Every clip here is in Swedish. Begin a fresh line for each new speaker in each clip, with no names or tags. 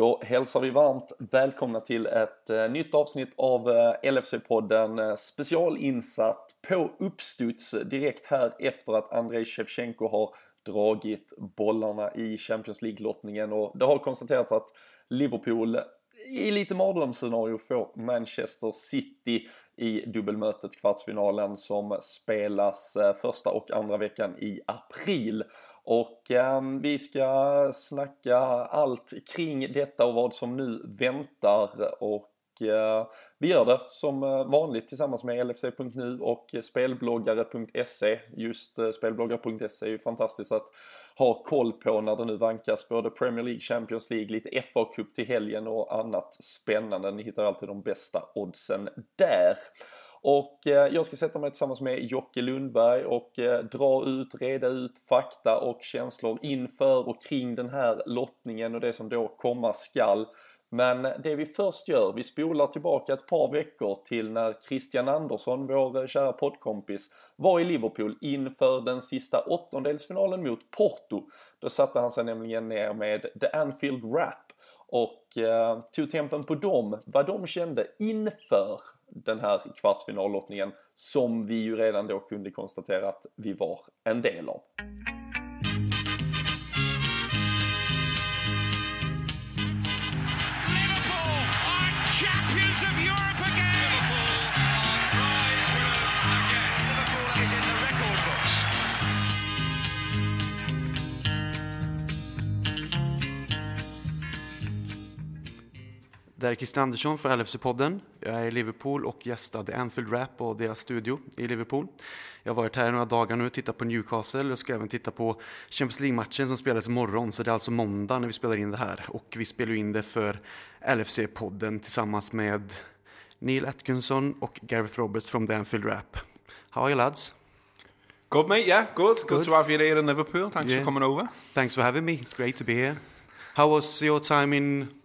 Då hälsar vi varmt välkomna till ett eh, nytt avsnitt av eh, LFC-podden eh, specialinsatt på uppstuds direkt här efter att Andrei Shevchenko har dragit bollarna i Champions League-lottningen och det har konstaterats att Liverpool i lite mardrömsscenario får Manchester City i dubbelmötet kvartsfinalen som spelas första och andra veckan i april. Och eh, vi ska snacka allt kring detta och vad som nu väntar och eh, vi gör det som eh, vanligt tillsammans med LFC.nu och spelbloggare.se. Just eh, spelbloggare.se är ju fantastiskt att ha koll på när det nu vankas både Premier League, Champions League, lite FA-cup till helgen och annat spännande. Ni hittar alltid de bästa oddsen där. Och eh, jag ska sätta mig tillsammans med Jocke Lundberg och eh, dra ut, reda ut fakta och känslor inför och kring den här lottningen och det som då komma skall. Men det vi först gör, vi spolar tillbaka ett par veckor till när Christian Andersson, vår eh, kära poddkompis, var i Liverpool inför den sista åttondelsfinalen mot Porto. Då satte han sig nämligen ner med The Anfield Rap och eh, tog tempen på dem, vad de kände inför den här kvartsfinallottningen som vi ju redan då kunde konstatera att vi var en del av.
Det är Christian Andersson för LFC-podden. Jag är i Liverpool och gästade Anfield Rap och deras studio i Liverpool. Jag har varit här några dagar nu och tittat på Newcastle och ska även titta på Champions League-matchen som spelas imorgon. Så det är alltså måndag när vi spelar in det här. Och vi spelar in det för LFC-podden tillsammans med Neil Atkinson och Gareth Roberts from the Anfield Rap. How are you lads?
Good mate, yeah, good. Good, good to have you here in Liverpool. Thanks yeah. for coming over.
Thanks for having me. It's great to be here. How was your time in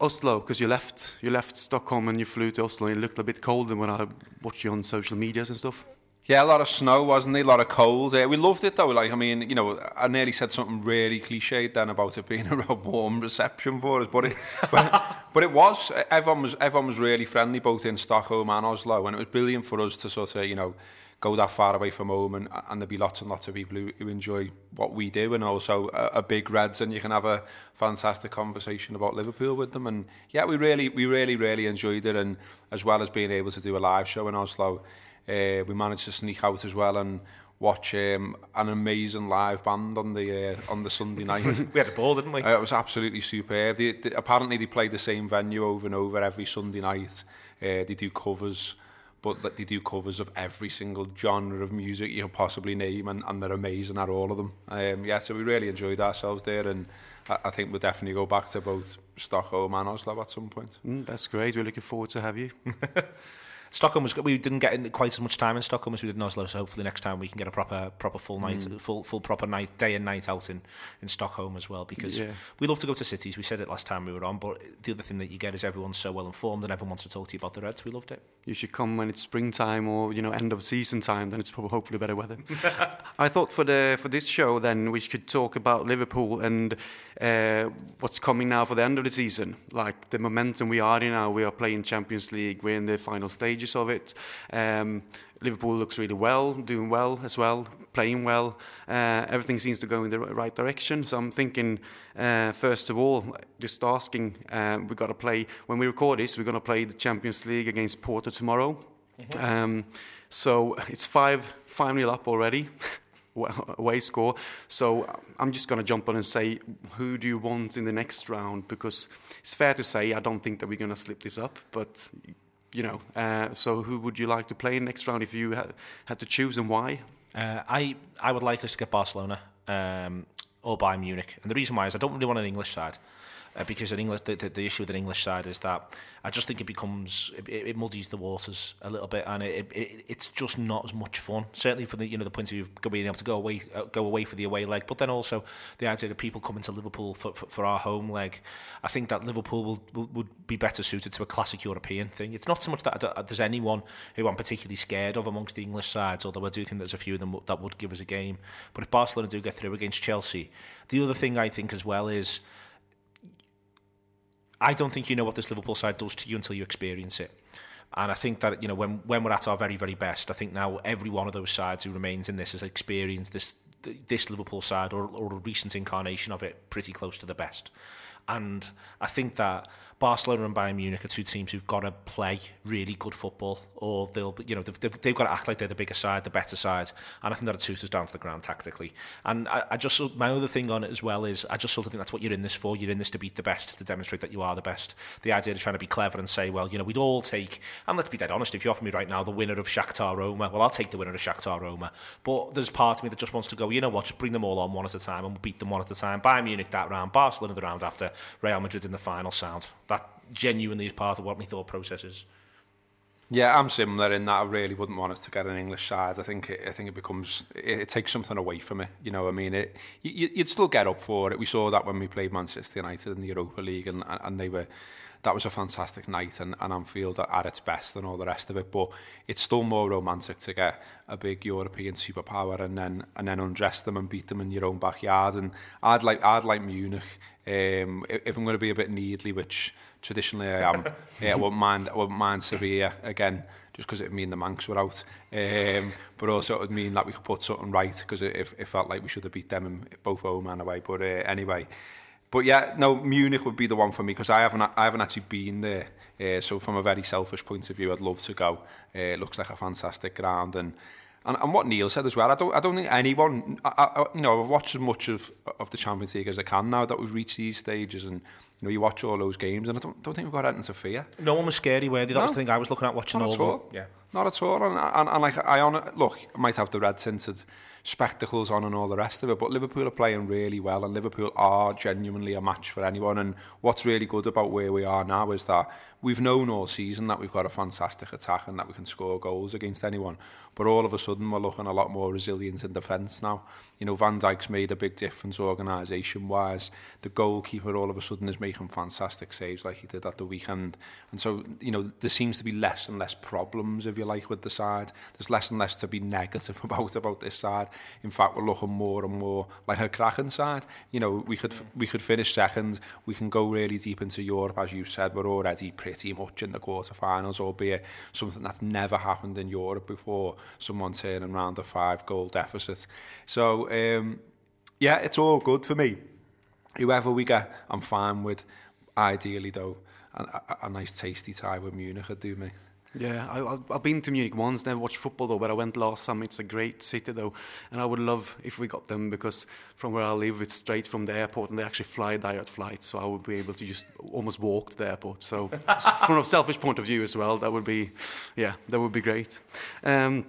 Oslo, because you left you left Stockholm and you flew to Oslo, and it looked a bit colder when I watched you on social medias and stuff.
Yeah, a lot of snow, wasn't it? A lot of cold. Uh, we loved it though. Like, I mean, you know, I nearly said something really cliched then about it being a warm reception for us, but it, but, but it was. Everyone was everyone was really friendly, both in Stockholm and Oslo, and it was brilliant for us to sort of, you know, go that far away from home and, and there'll be lots and lots of people who, who enjoy what we do and also a, a big Reds and you can have a fantastic conversation about Liverpool with them and yeah we really we really really enjoyed it and as well as being able to do a live show in Oslo uh, we managed to sneak out as well and watch um, an amazing live band on the uh, on the Sunday night.
we had a ball, didn't we?
Uh, it was absolutely superb. They, they, apparently, they play the same venue over and over every Sunday night. Uh, they do covers. But that they do covers of every single genre of music you can possibly name, and, and they're amazing at all of them. Um, yeah, so we really enjoyed ourselves there, and I, I think we'll definitely go back to both Stockholm and Oslo at some point.
Mm, that's great. We're looking forward to have you.
Stockholm was we didn't get quite as much time in Stockholm as we did in Oslo, so hopefully next time we can get a proper proper full night, mm. full full proper night, day and night out in in Stockholm as well. Because yeah. we love to go to cities. We said it last time we were on, but the other thing that you get is everyone's so well informed and everyone wants to talk to you about the Reds. We loved it.
You should come when it's springtime or you know end of season time. Then it's probably hopefully better weather. I thought for the for this show then we could talk about Liverpool and uh, what's coming now for the end of the season. Like the momentum we are in now. We are playing Champions League. We're in the final stages of it. Um, Liverpool looks really well, doing well as well, playing well. Uh, everything seems to go in the right direction. So I'm thinking, uh, first of all, just asking, uh, we've got to play, when we record this, we're going to play the Champions League against Porto tomorrow. Mm-hmm. Um, so it's 5 5 nil up already. away score. So I'm just going to jump on and say, who do you want in the next round? Because it's fair to say I don't think that we're going to slip this up, but you know, uh, so who would you like to play in next round if you had, had to choose and why?
Uh, I I would like to get Barcelona um, or Bayern Munich, and the reason why is I don't really want an English side uh, because an English the, the, the, issue with an English side is that I just think it becomes it, it muddies the waters a little bit, and it, it, it's just not as much fun. Certainly from the you know the point of view of being able to go away uh, go away for the away leg, but then also the idea that people coming to Liverpool for, for, for our home leg. I think that Liverpool will, will, would be better suited to a classic European thing. It's not so much that there's anyone who I'm particularly scared of amongst the English sides, although I do think there's a few of them that would give us a game. But if Barcelona do get through against Chelsea, the other thing I think as well is I don't think you know what this Liverpool side does to you until you experience it. And I think that you know when when we're at our very very best, I think now every one of those sides who remains in this has experienced this this Liverpool side or, or a recent incarnation of it pretty close to the best. And I think that Barcelona and Bayern Munich are two teams who've got to play really good football, or they'll, you know, they've, they've, they've got to act like they're the bigger side, the better side, and I think that'll suit us down to the ground tactically. And I, I just, my other thing on it as well is, I just sort of think that's what you're in this for. You're in this to beat the best, to demonstrate that you are the best. The idea of trying to be clever and say, well, you know, we'd all take, and let's be dead honest, if you offer me right now the winner of Shakhtar Roma, well, I'll take the winner of Shakhtar Roma. But there's part of me that just wants to go, you know what, just bring them all on one at a time and beat them one at a time. Bayern Munich that round, Barcelona the round after, Real Madrid in the final sound. Genuinely is part of what my thought process is.
Yeah, I'm similar in that I really wouldn't want us to get an English side. I think it, I think it becomes it, it takes something away from it. You know, I mean, it you, you'd still get up for it. We saw that when we played Manchester United in the Europa League, and and they were that was a fantastic night, and, and Anfield at its best and all the rest of it. But it's still more romantic to get a big European superpower and then and then undress them and beat them in your own backyard. And I'd like I'd like Munich. Um, if I'm going to be a bit needly, which traditionally I am. yeah, I wouldn't mind, I wouldn't mind Sevilla again, just because it would mean the Manx were out. Um, but also it would mean that we could put something right, because it, it, it felt like we should have beat them in both home and away. But uh, anyway, but yeah, no, Munich would be the one for me, because I haven't, I haven't actually been there. Uh, so from a very selfish point of view, I'd love to go. Uh, it looks like a fantastic ground, and And, and what Neil said as well, I don't, I don't think anyone, I, I, you know, I've watched as much of, of the Champions League as I can now that we've reached these stages and, you know, you watch all those games and I don't, don't think we've got anything to fear.
No one was scary, were they? That
No.
was the thing I was looking at watching
Not
all
at all.
Yeah.
Not at all. And, and, and like, I on look, I might have the red tinted spectacles on and all the rest of it, but Liverpool are playing really well and Liverpool are genuinely a match for anyone. And what's really good about where we are now is that we've known all season that we've got a fantastic attack and that we can score goals against anyone. But all of a sudden, we're looking a lot more resilient in defence now. You know, Van Dijk's made a big difference organisation-wise. The goalkeeper all of a sudden is making fantastic saves like he did at the weekend. And so, you know, there seems to be less and less problems, if you like, with the side. There's less and less to be negative about about this side. In fact, we're looking more and more like a cracking side. You know, we could we could finish second. We can go really deep into Europe, as you said. We're already pretty much in the quarterfinals, albeit something that's never happened in Europe before. Someone turning around a five goal deficit. So um, yeah, it's all good for me. Whoever we get, I'm fine with. Ideally, though, a, a, a nice tasty tie with Munich would do me.
Yeah, I, I- I've been to Munich once, never watched football though, but I went last summer. It's a great city though, and I would love if we got them because from where I live, it's straight from the airport, and they actually fly direct flights, so I would be able to just almost walk to the airport. So, from a selfish point of view as well, that would be, yeah, that would be great. Um,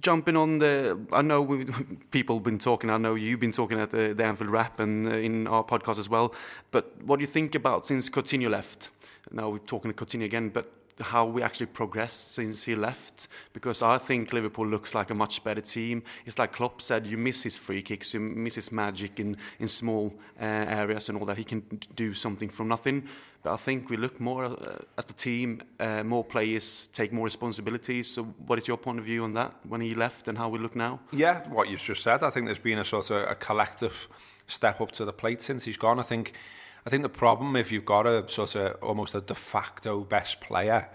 jumping on the, I know people been talking. I know you've been talking at the, the Anfield Rap and uh, in our podcast as well. But what do you think about since Coutinho left? Now we're talking to Coutinho again, but how we actually progressed since he left? Because I think Liverpool looks like a much better team. It's like Klopp said, you miss his free kicks, you miss his magic in in small uh, areas and all that. He can do something from nothing. But I think we look more uh, as a team, uh, more players take more responsibilities. So, what is your point of view on that when he left and how we look now?
Yeah, what you've just said. I think there's been a sort of a collective step up to the plate since he's gone. I think, I think the problem if you've got a sort of almost a de facto best player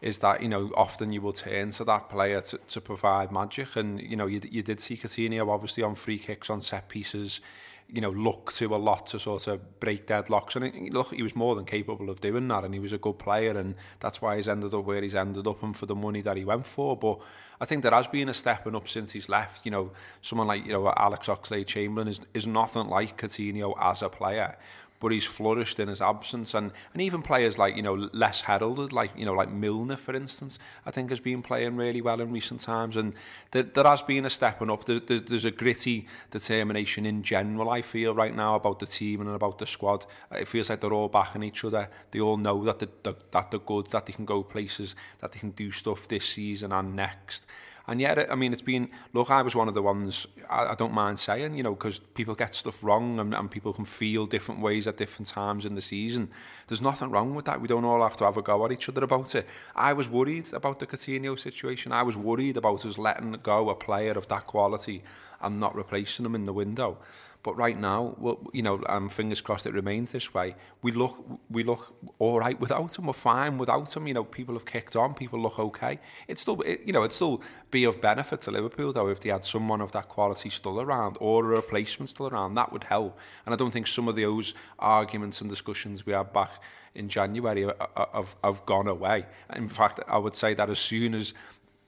is that you know often you will turn to that player to, to provide magic, and you know you, you did see Coutinho obviously on free kicks, on set pieces. You know, look to a lot to sort of break deadlocks, and look, he was more than capable of doing that, and he was a good player, and that's why he's ended up where he's ended up, and for the money that he went for. But I think there has been a stepping up since he's left. You know, someone like you know Alex Oxlade-Chamberlain is is nothing like Coutinho as a player, but he's flourished in his absence, and and even players like you know less heralded, like you know like Milner for instance, I think has been playing really well in recent times, and there, there has been a stepping up. There, there, there's a gritty determination in general. I feel right now about the team and about the squad. Uh, it feels like they're all backing each other. They all know that that they're good, that they can go places, that they can do stuff this season and next. And yet, I mean, it's been, look, I was one of the ones, I, I don't mind saying, you know, because people get stuff wrong and, and people can feel different ways at different times in the season. There's nothing wrong with that. We don't all have to have a go at each other about it. I was worried about the Coutinho situation. I was worried about us letting go a player of that quality and not replacing him in the window. But right now, well, you know, I'm fingers crossed it remains this way. We look, we look all right without him. We're fine without him. You know, people have kicked on. People look okay. It's still, it, you know, it'd still be of benefit to Liverpool though if they had someone of that quality still around or a replacement still around. That would help. And I don't think some of those arguments and discussions we had back in January uh, uh, have, have gone away. In fact, I would say that as soon as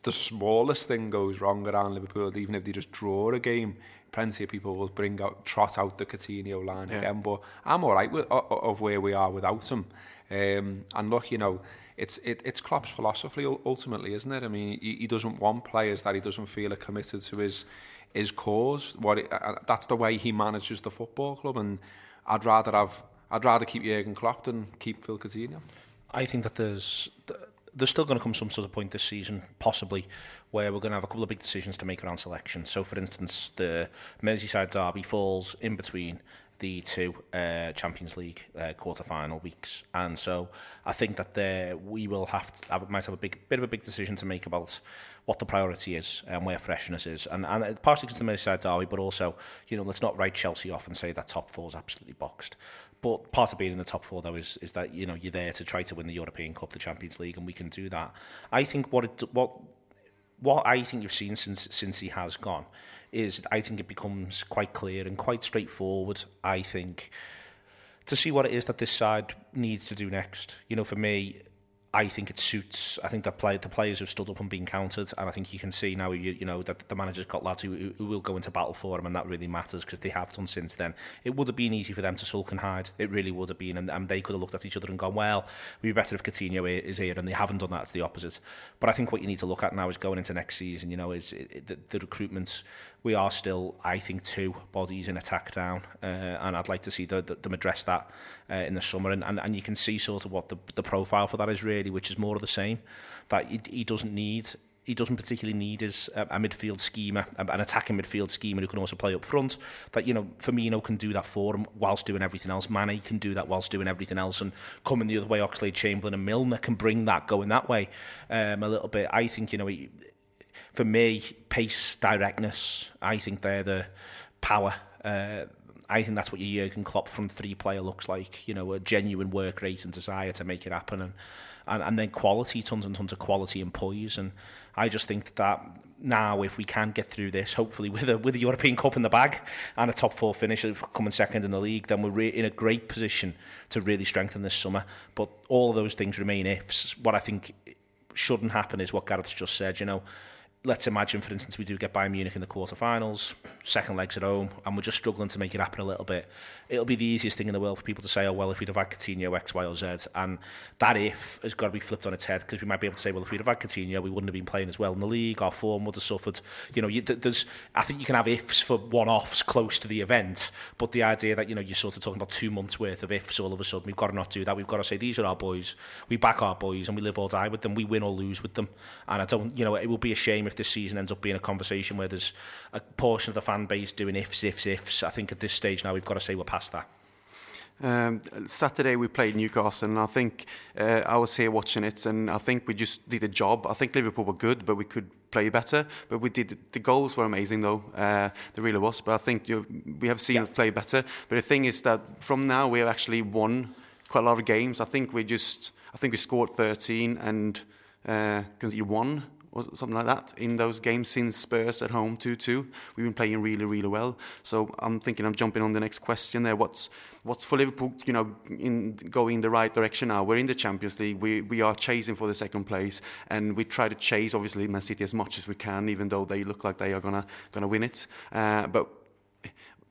the smallest thing goes wrong around Liverpool, even if they just draw a game, plenty of people will bring out, trot out the Coutinho line yeah. again, but I'm all right with, of, of where we are without him. Um, and look, you know, it's it, it's Klopp's philosophy ultimately, isn't it? I mean, he, he doesn't want players that he doesn't feel are committed to his his cause. What it, uh, that's the way he manages the football club, and I'd rather have I'd rather keep Jurgen Klopp than keep Phil Coutinho.
I think that there's there's still going to come some sort of point this season, possibly, where we're going to have a couple of big decisions to make around selection. So, for instance, the Merseyside derby falls in between the two uh, Champions League uh, quarter-final weeks, and so I think that there we will have to have, might have a big bit of a big decision to make about what the priority is and where freshness is, and and partially because the Merseyside derby, but also you know let's not write Chelsea off and say that top four is absolutely boxed. But part of being in the top four, though, is is that you know you're there to try to win the European Cup, the Champions League, and we can do that. I think what it, what what I think you've seen since since he has gone is I think it becomes quite clear and quite straightforward. I think to see what it is that this side needs to do next. You know, for me, I think it suits. I think that play, the players have stood up and been counted, and I think you can see now. You, you know that the manager's got lads who, who will go into battle for him, and that really matters because they have done since then. It would have been easy for them to sulk and hide. It really would have been, and, and they could have looked at each other and gone, "Well, we'd be better if Coutinho is here," and they haven't done that. It's the opposite. But I think what you need to look at now is going into next season. You know, is it, the, the recruitment. We are still, I think, two bodies in attack down, uh, and I'd like to see the, the, them address that uh, in the summer, and, and and you can see sort of what the the profile for that is really which is more of the same. That he, he doesn't need he doesn't particularly need is a, a midfield schemer, an attacking midfield schemer who can also play up front. That you know, Firmino can do that for him whilst doing everything else. Mane can do that whilst doing everything else, and coming the other way, Oxley, Chamberlain, and Milner can bring that going that way um, a little bit. I think you know, he, for me, pace, directness. I think they're the power. Uh, I think that's what your Jurgen Klopp from three player looks like. You know, a genuine work rate and desire to make it happen, and and, and then quality, tons and tons of quality and poise. And I just think that now, if we can get through this, hopefully with a with a European Cup in the bag and a top four finish, coming second in the league, then we're in a great position to really strengthen this summer. But all of those things remain ifs. What I think shouldn't happen is what Gareth's just said. You know, let's imagine, for instance, we do get Bayern Munich in the quarterfinals, second legs at home, and we're just struggling to make it happen a little bit. It'll be the easiest thing in the world for people to say, oh, well, if we'd have had Coutinho, X, Y, or Z. And that if has got to be flipped on its head because we might be able to say, well, if we'd have had Coutinho, we wouldn't have been playing as well in the league. Our form would have suffered. You know, you, there's, I think you can have ifs for one offs close to the event, but the idea that, you know, you're sort of talking about two months worth of ifs all of a sudden, we've got to not do that. We've got to say, these are our boys. We back our boys and we live or die with them. We win or lose with them. And I don't, you know, it will be a shame if this season ends up being a conversation where there's a portion of the fan base doing ifs, ifs, ifs. I think at this stage now we've got to say we're past that.
Um, Saturday we played Newcastle, and I think uh, I was here watching it, and I think we just did a job. I think Liverpool were good, but we could play better. But we did. The goals were amazing, though. Uh, there really was. But I think you, we have seen yeah. us play better. But the thing is that from now we have actually won quite a lot of games. I think we just. I think we scored 13 and uh, you won or something like that in those games since Spurs at home 2-2. We've been playing really, really well. So I'm thinking I'm jumping on the next question there. What's what's for Liverpool, you know, in going in the right direction now? We're in the Champions League. We we are chasing for the second place, and we try to chase obviously Man City as much as we can, even though they look like they are gonna gonna win it. Uh, but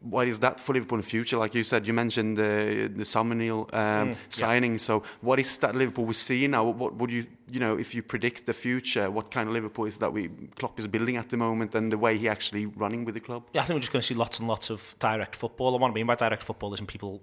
what is that for Liverpool in the future? Like you said, you mentioned the the Samuel um, mm, signing. Yeah. So, what is that Liverpool we see now? What would you, you know, if you predict the future, what kind of Liverpool is that we Klopp is building at the moment, and the way he actually running with the club?
Yeah, I think we're just going to see lots and lots of direct football. And what I mean by direct football isn't people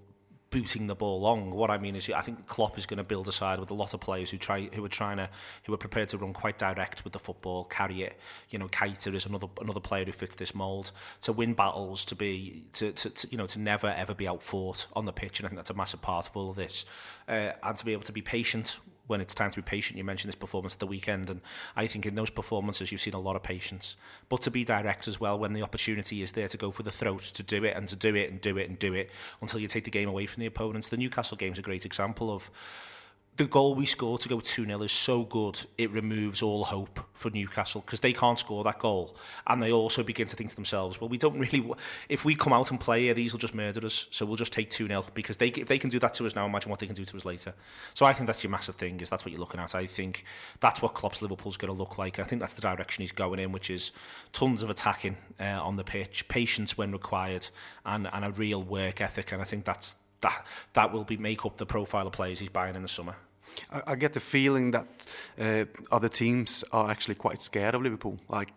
booting the ball long. What I mean is, I think Klopp is going to build a side with a lot of players who try, who are trying to, who are prepared to run quite direct with the football, carry it. You know, Keita is another another player who fits this mould to win battles, to be, to, to, to you know, to never ever be outfought on the pitch, and I think that's a massive part of all of this, uh, and to be able to be patient when it's time to be patient. You mentioned this performance at the weekend, and I think in those performances you've seen a lot of patience, but to be direct as well when the opportunity is there to go for the throat, to do it and to do it and do it and do it until you take the game away from the opponents. The Newcastle game is a great example of the goal we scored to go 2-0 is so good it removes all hope for Newcastle because they can't score that goal and they also begin to think to themselves well we don't really if we come out and play here these will just murder us so we'll just take 2-0 because they if they can do that to us now imagine what they can do to us later. So I think that's your massive thing is that's what you're looking at. I think that's what Klopp's Liverpool's going to look like. I think that's the direction he's going in which is tons of attacking uh, on the pitch patience when required and, and a real work ethic and I think that's that that will be make up the profile of players he's buying in the summer.
I, I get the feeling that uh, other teams are actually quite scared of Liverpool. Like,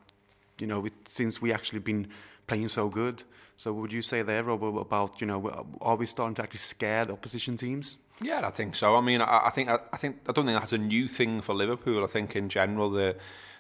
you know, it, since we actually been playing so good. So would you say there, Rob, about you know, are we starting to actually scare the opposition teams?
Yeah, I think so. I mean, I, I think I, I think I don't think that's a new thing for Liverpool. I think in general the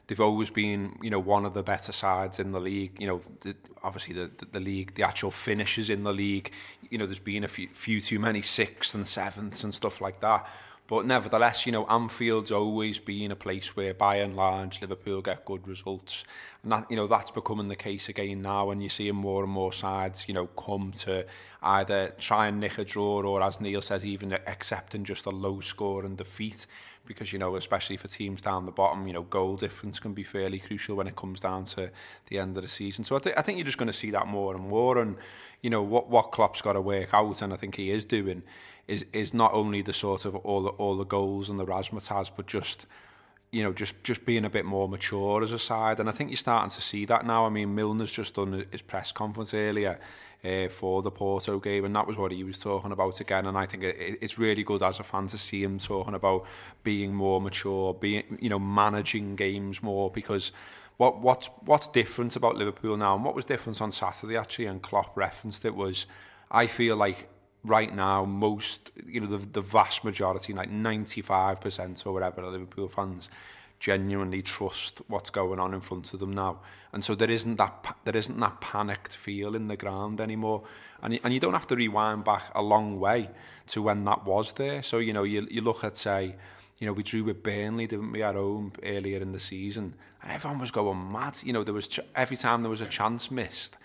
they've always been, you know, one of the better sides in the league. You know, the, obviously the, the, the league, the actual finishes in the league. You know, there's been a few, few too many sixths and sevenths and stuff like that. But nevertheless, you know, Anfield's always been a place where, by and large, Liverpool get good results, and that you know that's becoming the case again now. And you're seeing more and more sides, you know, come to either try and nick a draw, or as Neil says, even accepting just a low score and defeat because you know especially for teams down the bottom you know goal difference can be fairly crucial when it comes down to the end of the season. So I, th- I think you're just going to see that more and more and you know what what Klopp's got to work out and I think he is doing is is not only the sort of all the, all the goals and the razzmatazz but just you know, just just being a bit more mature as a side, and I think you're starting to see that now. I mean, Milner's just done his press conference earlier, uh, for the Porto game, and that was what he was talking about again. And I think it, it's really good as a fan to see him talking about being more mature, being you know managing games more because. What what's what's different about Liverpool now, and what was different on Saturday actually, and Klopp referenced it was, I feel like right now most you know the the vast majority, like ninety five percent or whatever, Liverpool fans genuinely trust what's going on in front of them now. And so there isn't that there isn't that panicked feel in the ground anymore. And and you don't have to rewind back a long way to when that was there. So you know you you look at say you know, we drew with Burnley, didn't we, at home earlier in the season, and everyone was going mad. You know, there was ch- every time there was a chance missed,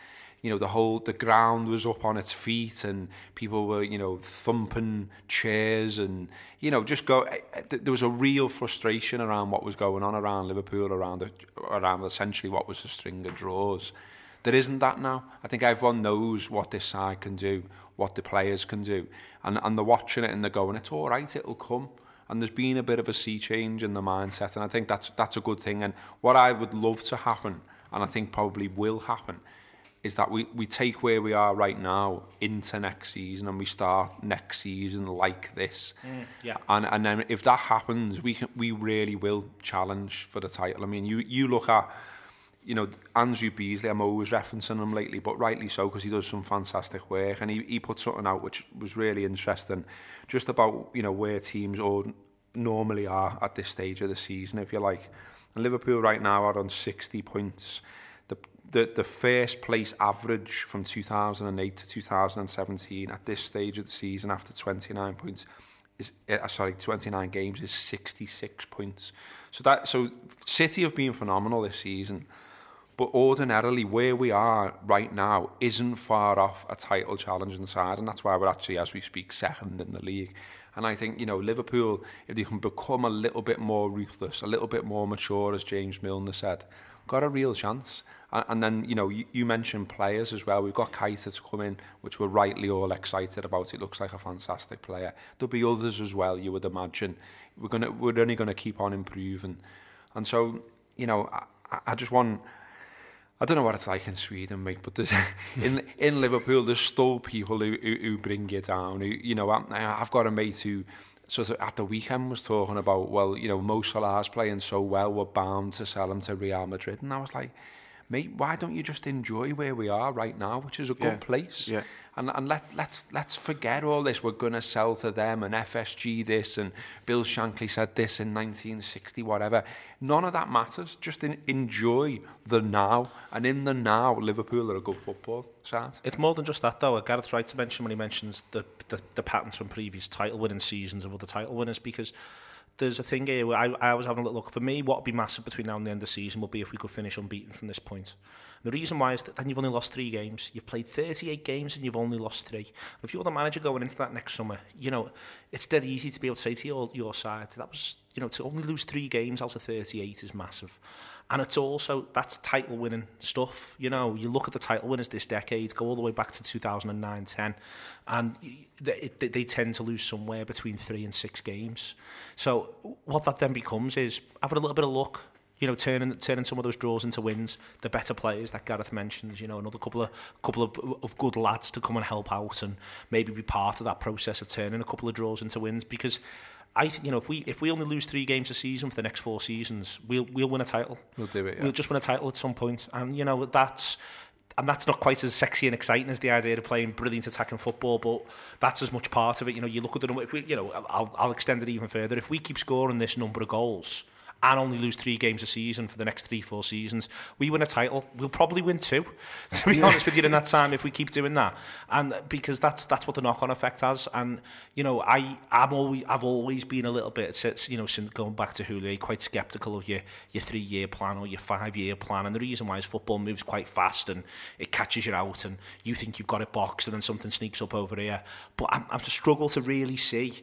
you know, the whole, the ground was up on its feet and people were, you know, thumping chairs and, you know, just go, eh, eh, there was a real frustration around what was going on around Liverpool, around, the, around essentially what was a string of draws. There isn't that now. I think everyone knows what this side can do, what the players can do. And, and they're watching it and they're going, it's all right, it'll come. And there's been a bit of a sea change in the mindset. And I think that's, that's a good thing. And what I would love to happen, and I think probably will happen, is that we, we take where we are right now into next season and we start next season like this.
Mm, yeah.
And and then if that happens, we can, we really will challenge for the title. I mean, you you look at you know, Andrew Beasley, I'm always referencing him lately, but rightly so, because he does some fantastic work, and he, he put something out which was really interesting, just about, you know, where teams or normally are at this stage of the season, if you like. And Liverpool right now are on 60 points, the, the first place average from 2008 to 2017 at this stage of the season after 29 points is uh, sorry 29 games is 66 points. So that so City have been phenomenal this season but ordinarily where we are right now isn't far off a title challenge inside and that's why we're actually as we speak second in the league. And I think you know Liverpool if they can become a little bit more ruthless a little bit more mature as James Milner said got a real chance And, then, you know, you, you mentioned players as well. We've got Keita to come in, which we're rightly all excited about. It looks like a fantastic player. There'll be others as well, you would imagine. We're gonna, we're only going to keep on improving. And so, you know, I, I just want... I don't know what it's like in Sweden, mate, but there's, in in Liverpool, there's still people who, who, who bring you down. Who, you know, I, I've got a mate who sort of at the weekend was talking about, well, you know, Mo Salah's playing so well, we're bound to sell him to Real Madrid. And I was like, mate, why don't you just enjoy where we are right now, which is a good
yeah.
place?
Yeah.
And, and let, let's, let's forget all this. We're going to sell to them and FSG this and Bill Shankly said this in 1960, whatever. None of that matters. Just in, enjoy the now. And in the now, Liverpool are a good football side.
It's more than just that, though. Gareth's right to mention when he mentions the, the, the patterns from previous title winning seasons of other title winners because there's a thing here where I, I was having a little look. For me, what would be massive between now and the end of the season would be if we could finish unbeaten from this point. The reason why is that then you've only lost three games. You've played 38 games and you've only lost three. If you're the manager going into that next summer, you know, it's dead easy to be able to say to your, your side, that was, you know, to only lose three games out of 38 is massive. And it's also, that's title winning stuff. You know, you look at the title winners this decade, go all the way back to 2009 10, and they, they tend to lose somewhere between three and six games. So, what that then becomes is having a little bit of luck, you know, turning turning some of those draws into wins. The better players that Gareth mentions, you know, another couple of couple of, of good lads to come and help out and maybe be part of that process of turning a couple of draws into wins because I, you know, if we if we only lose three games a season for the next four seasons, we'll we'll win a title.
We'll do it. Yeah.
We'll just win a title at some point, and you know that's and that's not quite as sexy and exciting as the idea of playing brilliant attacking football, but that's as much part of it. You know, you look at the number. If we, you know, I'll I'll extend it even further. If we keep scoring this number of goals, and only lose three games a season for the next three, four seasons, we win a title. We'll probably win two, to be honest with you, in that time if we keep doing that. And because that's that's what the knock-on effect has. And you know, I I'm always I've always been a little bit since you know since going back to Houllier, quite sceptical of your your three-year plan or your five-year plan. And the reason why is football moves quite fast and it catches you out, and you think you've got it boxed, and then something sneaks up over here. But I'm, I'm struggle to really see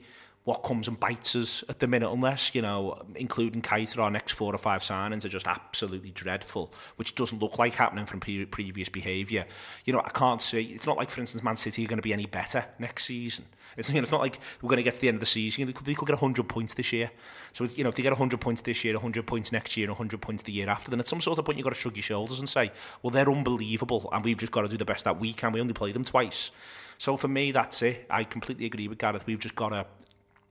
what comes and bites us at the minute, unless, you know, including Keita, our next four or five signings are just absolutely dreadful, which doesn't look like happening from pre- previous behaviour. You know, I can't see, it's not like, for instance, Man City are going to be any better next season. It's, you know, it's not like we're going to get to the end of the season. They could, they could get 100 points this year. So, you know, if they get 100 points this year, 100 points next year, 100 points the year after, then at some sort of point you've got to shrug your shoulders and say, well, they're unbelievable and we've just got to do the best that we can. We only play them twice. So for me, that's it. I completely agree with Gareth. We've just got to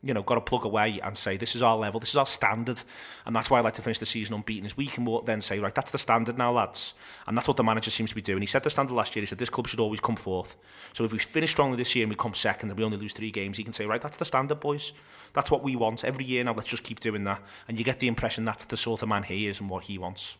you know, got to plug away and say this is our level, this is our standard, and that's why I like to finish the season unbeaten. Is we can walk then say right, that's the standard now, lads, and that's what the manager seems to be doing. He set the standard last year. He said this club should always come fourth. So if we finish strongly this year and we come second and we only lose three games, he can say right, that's the standard, boys. That's what we want every year now. Let's just keep doing that, and you get the impression that's the sort of man he is and what he wants.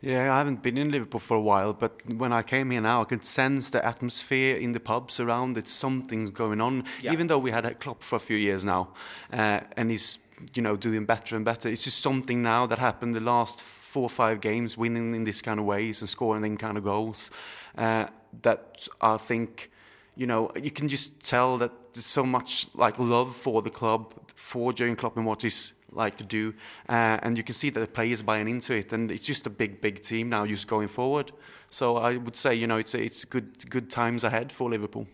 Yeah, I haven't been in Liverpool for a while, but when I came here now, I could sense the atmosphere in the pubs around. It's something's going on. Yeah. Even though we had a Klopp for a few years now, uh, and he's you know doing better and better. It's just something now that happened the last four or five games, winning in this kind of ways and scoring in kind of goals. Uh, that I think you know, you can just tell that there's so much like love for the club, for Jurgen Klopp and what he's like to do, uh, and you can see that the players buying into it, and it's just a big, big team now, just going forward. So I would say, you know, it's it's good good times ahead for Liverpool.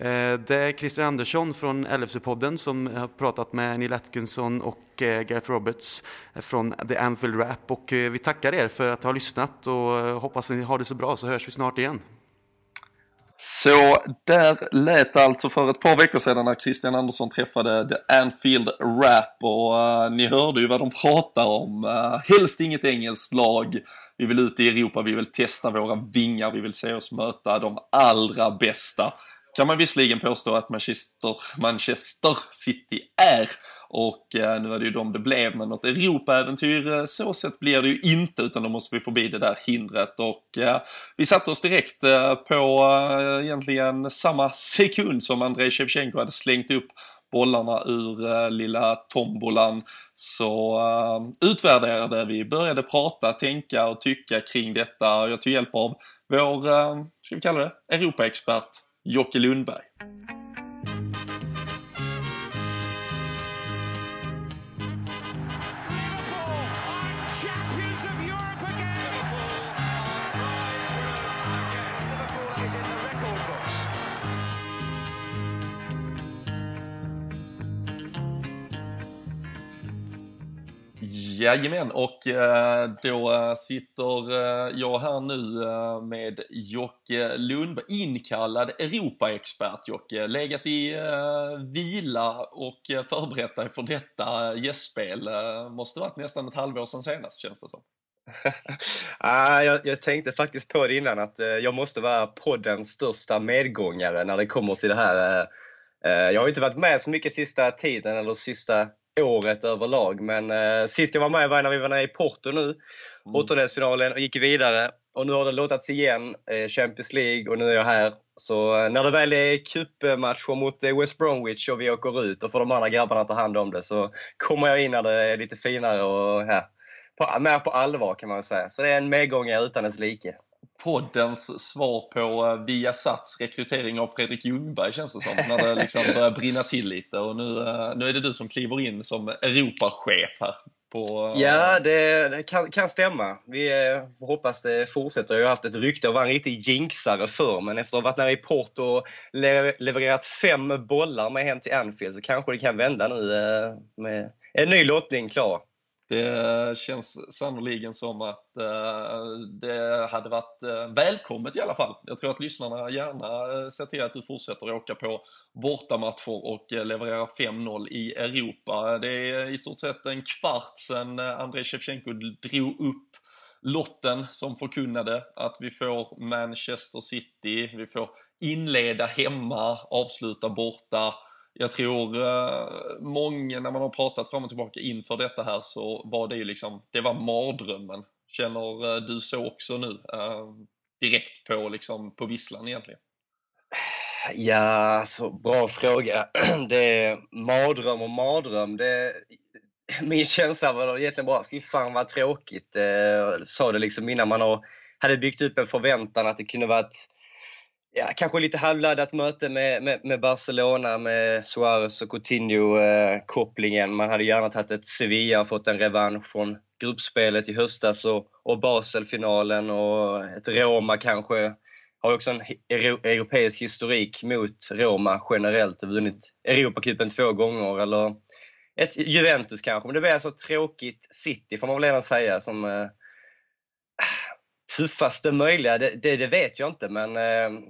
Uh, det är Christian Andersson från LFC-podden som har pratat med Neil Atkinson och uh, Gareth Roberts eh, från The Anfield Rap. Och uh, vi tackar er för att ha lyssnat och hoppas ni har det så bra så hörs vi snart igen.
Så där lät det alltså för ett par veckor sedan när Christian Andersson träffade The Anfield Rap och uh, ni hörde ju vad de pratar om. Uh, helst inget engelskt lag. Vi vill ut i Europa, vi vill testa våra vingar, vi vill se oss möta de allra bästa kan man visserligen påstå att Manchester, Manchester City är. Och eh, nu är det ju de det blev, men något Europa-äventyr, eh, så sett blir det ju inte, utan då måste vi förbi det där hindret. Och eh, vi satte oss direkt eh, på eh, egentligen samma sekund som Andrei Shevchenko hade slängt upp bollarna ur eh, lilla tombolan så uh, utvärderade vi, började prata, tänka och tycka kring detta. Jag tog hjälp av vår, uh, ska vi kalla det, Europaexpert Jocke Lundberg. Liverpool are champions of Europe again! Jajamän, och eh, då eh, sitter eh, jag här nu med Jocke Lundberg, inkallad Europaexpert Jocke. Legat i vila och förberett dig för detta gästspel. Måste varit nästan ett halvår sedan senast känns det som.
ah, jag, jag, tänkte faktiskt på det innan att jag måste vara poddens största medgångare när det kommer till det här. jag har inte varit med så mycket sista tiden eller sista året överlag. Men eh, sist jag var med var när vi var nere i Porto nu, mm. åttondelsfinalen och gick vidare. och nu har det låtats igen, eh, Champions League och nu är jag här. Så när det väl är cupmatcher mot West Bromwich och vi åker ut och får de andra grabbarna ta hand om det så kommer jag in när det är lite finare och ja, på, mer på allvar kan man säga. Så det är en medgångare utan dess like
poddens svar på eh, Viasats rekrytering av Fredrik Ljungberg känns det som. När det liksom börjar brinna till lite och nu, eh, nu är det du som kliver in som Europachef här. På...
Eh, ja, det, det kan, kan, stämma. Vi hoppas det fortsätter. Jag har haft ett rykte att vara en riktig jinxare förr, men efter att ha varit nere i Porto och le levererat fem bollar med hem till Anfield så kanske det kan vända nu med en ny lottning klar.
Det känns sannoliken som att eh, det hade varit eh, välkommet i alla fall. Jag tror att lyssnarna gärna eh, ser till att du fortsätter åka på bortamatcher och leverera 5-0 i Europa. Det är i stort sett en kvart sedan Andrei Shevchenko drog upp lotten som förkunnade att vi får Manchester City, vi får inleda hemma, avsluta borta jag tror eh, många, när man har pratat fram och tillbaka inför detta här, så var det ju liksom, det var mardrömmen. Känner eh, du så också nu? Eh, direkt på, liksom, på visslan egentligen?
Ja, så bra fråga. Det är mardröm och mardröm. Det, min känsla var egentligen bara, fy fan vad tråkigt. Jag sa det liksom innan man hade byggt upp en förväntan att det kunde varit ja, kanske lite halvladdat möte med, med, med Barcelona med Suarez och Coutinho-kopplingen. Eh, Man hade gärna tagit ett Sevilla och fått en revansch från gruppspelet i höstas och, och Basel-finalen och ett Roma kanske. Har också en europeisk historik mot Roma generellt och vunnit Europacupen två gånger. Eller ett Juventus kanske, men det blir alltså ett tråkigt City får man väl redan säga som eh, tuffaste möjliga, det, det, det, vet jag inte men eh,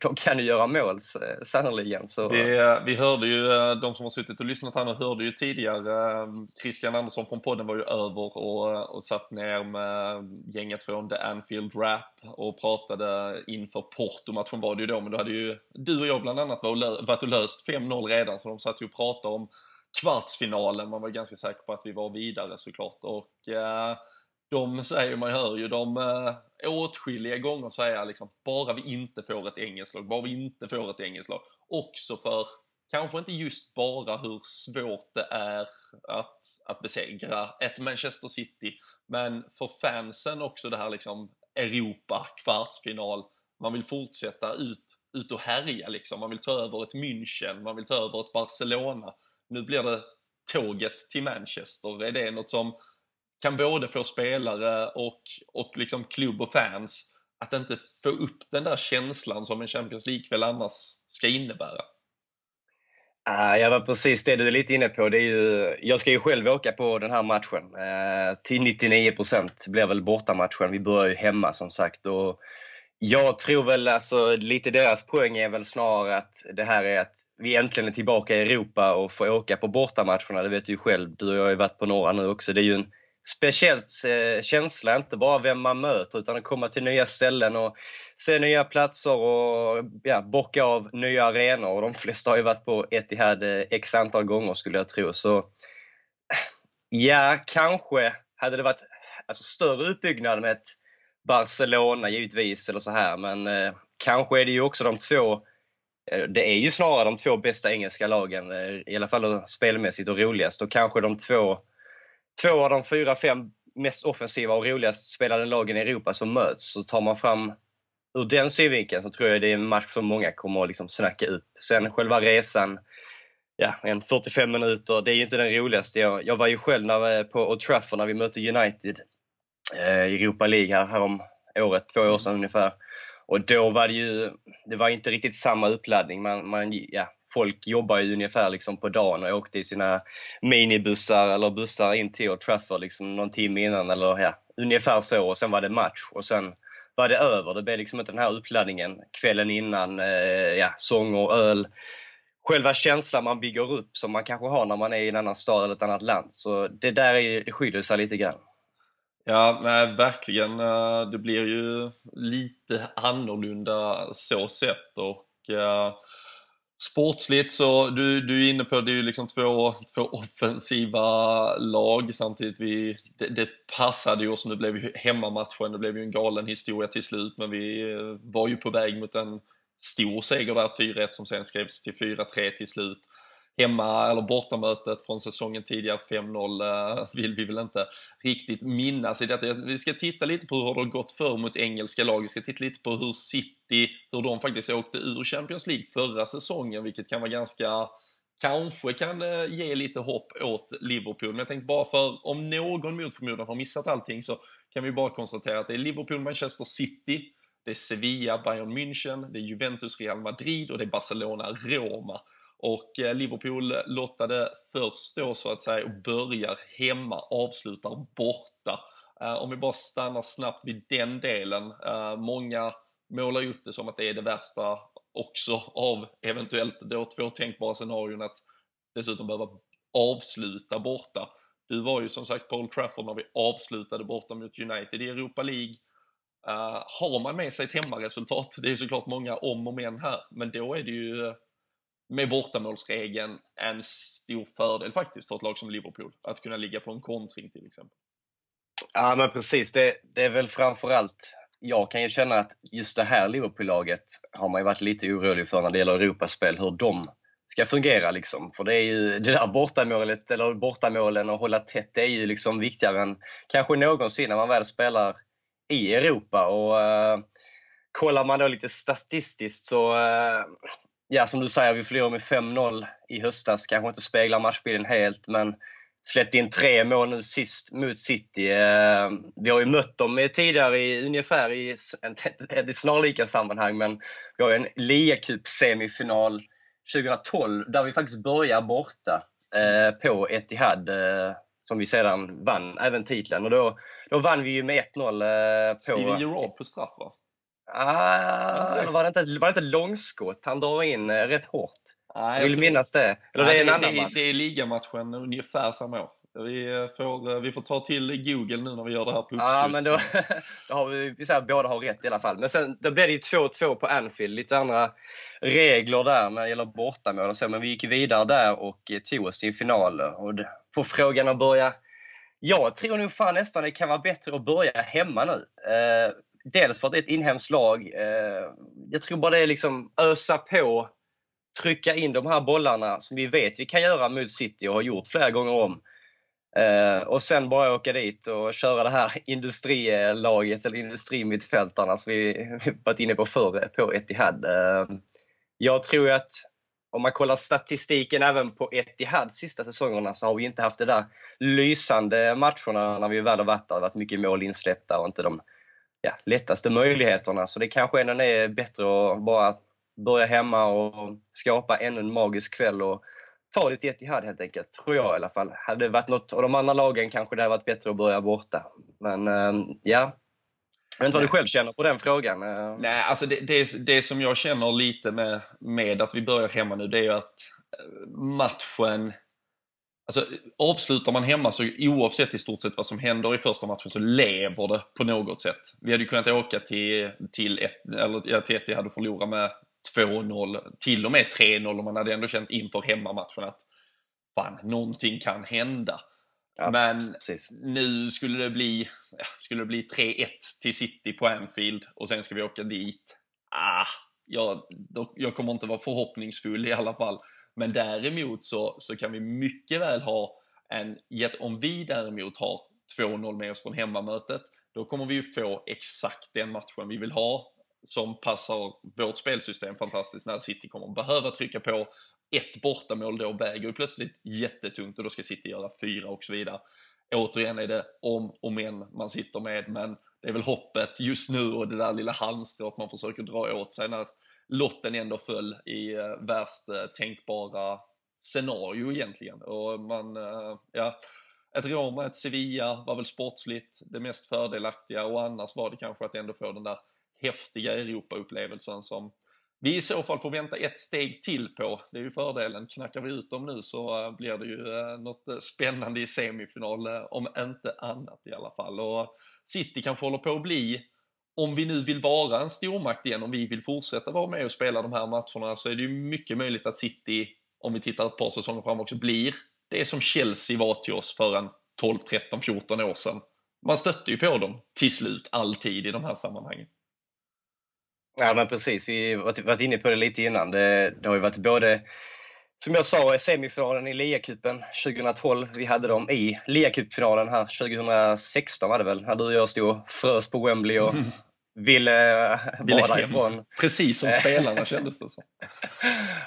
de kan ju göra mål sannerligen. Så.
Vi, eh, vi hörde ju, eh, de som har suttit och lyssnat här nu hörde ju tidigare, Christian Andersson från podden var ju över och, och satt ner med gänget från The Anfield Rap och pratade inför Porto-matchen var det ju då, men då hade ju du och jag bland annat varit och löst 5-0 redan, så de satt ju och pratade om kvartsfinalen, man var ganska säker på att vi var vidare såklart. Och eh, de säger, man hör ju de eh, åtskilliga gånger säga liksom, bara vi inte får ett engelskt lag, bara vi inte får ett engelskt lag. Också för, kanske inte just bara hur svårt det är att, att besegra ett Manchester City, men för fansen också det här liksom Europa, kvartsfinal, man vill fortsätta ut, ut och härja liksom. Man vill ta över ett München, man vill ta över ett Barcelona. Nu blir det tåget till Manchester. Är det något som kan både få spelare och, och liksom klubb och fans att inte få upp den där känslan som en Champions League-kväll annars ska innebära.
Uh, ja, var precis det du är lite inne på. Det är ju, jag ska ju själv åka på den här matchen. Eh, till 99 procent blir väl bortamatchen. Vi börjar ju hemma som sagt. Och jag tror väl alltså, lite deras poäng är väl snarare att det här är att vi äntligen är tillbaka i Europa och får åka på bortamatcherna. Det vet du ju själv. Du och jag har ju varit på några nu också. Det är ju en speciell eh, känsla, inte bara vem man möter utan att komma till nya ställen och se nya platser och ja, bocka av nya arenor. Och de flesta har ju varit på Etihad eh, x antal gånger skulle jag tro. Så ja, kanske hade det varit alltså, större utbyggnad med ett Barcelona givetvis eller så här, men eh, kanske är det ju också de två eh, det är ju snarare de två bästa engelska lagen, i alla fall spelmässigt och roligast. Och kanske de två två av de fyra, fem mest offensiva och roligast spelade lagen i Europa som möts. Så tar man fram ur den synvinkeln så tror jag det är en match som många kommer att liksom snacka upp. Sen själva resan, ja, en 45 minuter, det är ju inte den roligaste. Jag, jag var ju själv när, eh, på Old Trafford när vi mötte United eh, i Europa League här, här om året, två år sedan ungefär. Och då var det ju, det var inte riktigt samma uppladdning. Man, man, ja, folk jobbar ju ungefär liksom på dagen och åkte i sina minibussar eller bussar in till Old Trafford liksom någon timme innan eller ja, ungefär så och sen var det match och sen var det över. Det blev liksom inte den här uppladdningen kvällen innan, eh, ja, sång och öl. Själva känslan man bygger upp som man kanske har när man är i en annan stad eller ett annat land. Så det där är, det skiljer sig lite grann.
Ja, nej, verkligen. Eh, det blir ju lite annorlunda så sett och eh, Sportsligt så, du, du är inne på, det är ju liksom två, två offensiva lag samtidigt. Vi, det, det passade ju oss, nu blev ju hemmamatchen, det blev ju en galen historia till slut, men vi eh, var ju på väg mot en stor seger där, 4-1 som sen skrevs till 4-3 till slut hemma eller bortamötet från säsongen tidigare 5-0 eh, vill vi väl inte riktigt minnas i detta. Vi ska titta lite på hur det har gått för mot engelska lag. Vi ska titta lite på hur City, hur de faktiskt åkte ur Champions League förra säsongen, vilket kan vara ganska kanske kan eh, ge lite hopp åt Liverpool. Men jag tänkte bara för, om någon mot förmodan har missat allting så kan vi bara konstatera att det är Liverpool, Manchester City, det är Sevilla, Bayern München, det är Juventus, Real Madrid och det är Barcelona, Roma. Och eh, Liverpool lottade först då så att säga och börjar hemma, avslutar borta. Eh, om vi bara stannar snabbt vid den delen. Eh, många målar upp det som att det är det värsta också av eventuellt då två tänkbara scenarion att dessutom behöva avsluta borta. Du var ju som sagt Paul Trafford när vi avslutade borta mot United i Europa League. Uh, har man med sig ett hemmaresultat, det är såklart många om och men här, men då är det ju med bortamålsregeln en stor fördel faktiskt för ett lag som Liverpool. Att kunna ligga på en kontring till exempel.
Ja men precis, det, det är väl framförallt jag kan ju känna att just det här Liverpool-laget har man ju varit lite orolig för när det gäller Europaspel, hur de ska fungera. Liksom. För det är ju det där bortamålet, eller bortamålen och hålla tätt, det är ju liksom viktigare än kanske någonsin när man väl spelar i Europa. Och uh, Kollar man då lite statistiskt så uh, ja, som du säger, vi förlorade med 5-0 i höstas. Kanske inte speglar matchbilden helt, men släppte in tre mål nu sist mot City. Eh, vi har ju mött dem tidigare i ungefär i ett snarlika sammanhang, men vi har ju en ligacup-semifinal 2012 där vi faktiskt börjar borta eh, på Etihad eh, som vi sedan vann även titeln. Och då, då vann vi ju med 1-0 på...
Steven Gerrard på straff va?
Ah, var, det inte, var det inte långskott han drar in eh, rätt hårt? Nej, jag vill tror... minnas det. Eller Nej, det är en det, annan
det,
match?
Det är ligamatchen ungefär samma år. Vi eh, får, eh, vi får ta till Google nu när vi gör det här på uppstuds.
Ja, men då, då har vi, vi säger, båda har rätt i alla fall. Men sen då blev det ju 2-2 på Anfield. Lite andra regler där när det gäller bortamål och så. Men vi gick vidare där och tog oss till final. Och på frågan att börja jag tror nog fan nästan det kan vara bättre att börja hemma nu. Dels för att det är ett inhemskt lag. Eh, jag tror bara det är liksom ösa på, trycka in de här bollarna som vi vet vi kan göra mot City och har gjort flera gånger om. Eh, och sen bara åka dit och köra det här industrilaget eller industrimittfältarna som vi varit inne på förr på Etihad. Eh, jag tror att om man kollar statistiken även på Etihad sista säsongerna så har vi inte haft de där lysande matcherna när vi väl har varit där. Det har varit mycket mål insläppta och inte de ja, lättaste möjligheterna. Så det kanske ändå är bättre att bara börja hemma och skapa ännu en magisk kväll och ta det till Etihad helt enkelt, tror jag i alla fall. Hade det varit något av de andra lagen kanske det hade varit bättre att börja borta. Men ehm, ja, jag vet inte vad du själv känner på den frågan.
Eh. Nej, alltså det, det, det som jag känner lite med, med att vi börjar hemma nu, det är ju att eh, matchen Alltså, avslutar man hemma så oavsett i stort sett vad som händer i första matchen så lever det på något sätt. Vi hade ju kunnat åka till, till, ett, eller, ja, ett, hade förlorat med 2-0, till och med 3-0 och man hade ändå känt inför hemmamatchen att fan, någonting kan hända. Ja, Men precis. nu skulle det bli, ja, skulle det bli 3-1 till City på Anfield och sen ska vi åka dit. Ah, jag, jag kommer inte vara förhoppningsfull i alla fall. Men däremot så, så kan vi mycket väl ha en, om vi däremot har 2-0 med oss från hemmamötet, då kommer vi ju få exakt den matchen vi vill ha som passar vårt spelsystem fantastiskt när City kommer behöva trycka på. Ett bortamål då väger ju plötsligt jättetungt och då ska City göra fyra och så vidare. Återigen är det om och men man sitter med, men det är väl hoppet just nu och det där lilla halmstrået man försöker dra åt sig när lotten ändå föll i eh, värst eh, tänkbara scenario egentligen. Och man, eh, ja, ett Roma, ett Sevilla var väl sportsligt det mest fördelaktiga och annars var det kanske att ändå få den där häftiga Europa-upplevelsen som vi i så fall får vänta ett steg till på. Det är ju fördelen. Knackar vi ut dem nu så blir det ju något spännande i semifinal, om inte annat i alla fall. Och City kanske håller på att bli om vi nu vill vara en stormakt igen, om vi vill fortsätta vara med och spela de här matcherna så är det ju mycket möjligt att City, om vi tittar ett par säsonger fram också, blir det som Chelsea var till oss för en 12, 13, 14 år sedan. Man stötte ju på dem till slut, alltid i de här sammanhangen.
Ja men precis, vi har varit inne på det lite innan. Det, det har ju varit både, som jag sa, semifinalen i liacupen 2012. Vi hade dem i liacupfinalen här 2016 var det väl, när du och jag stod och frös på Wembley och ville, ville vara därifrån.
Precis som spelarna kändes det som.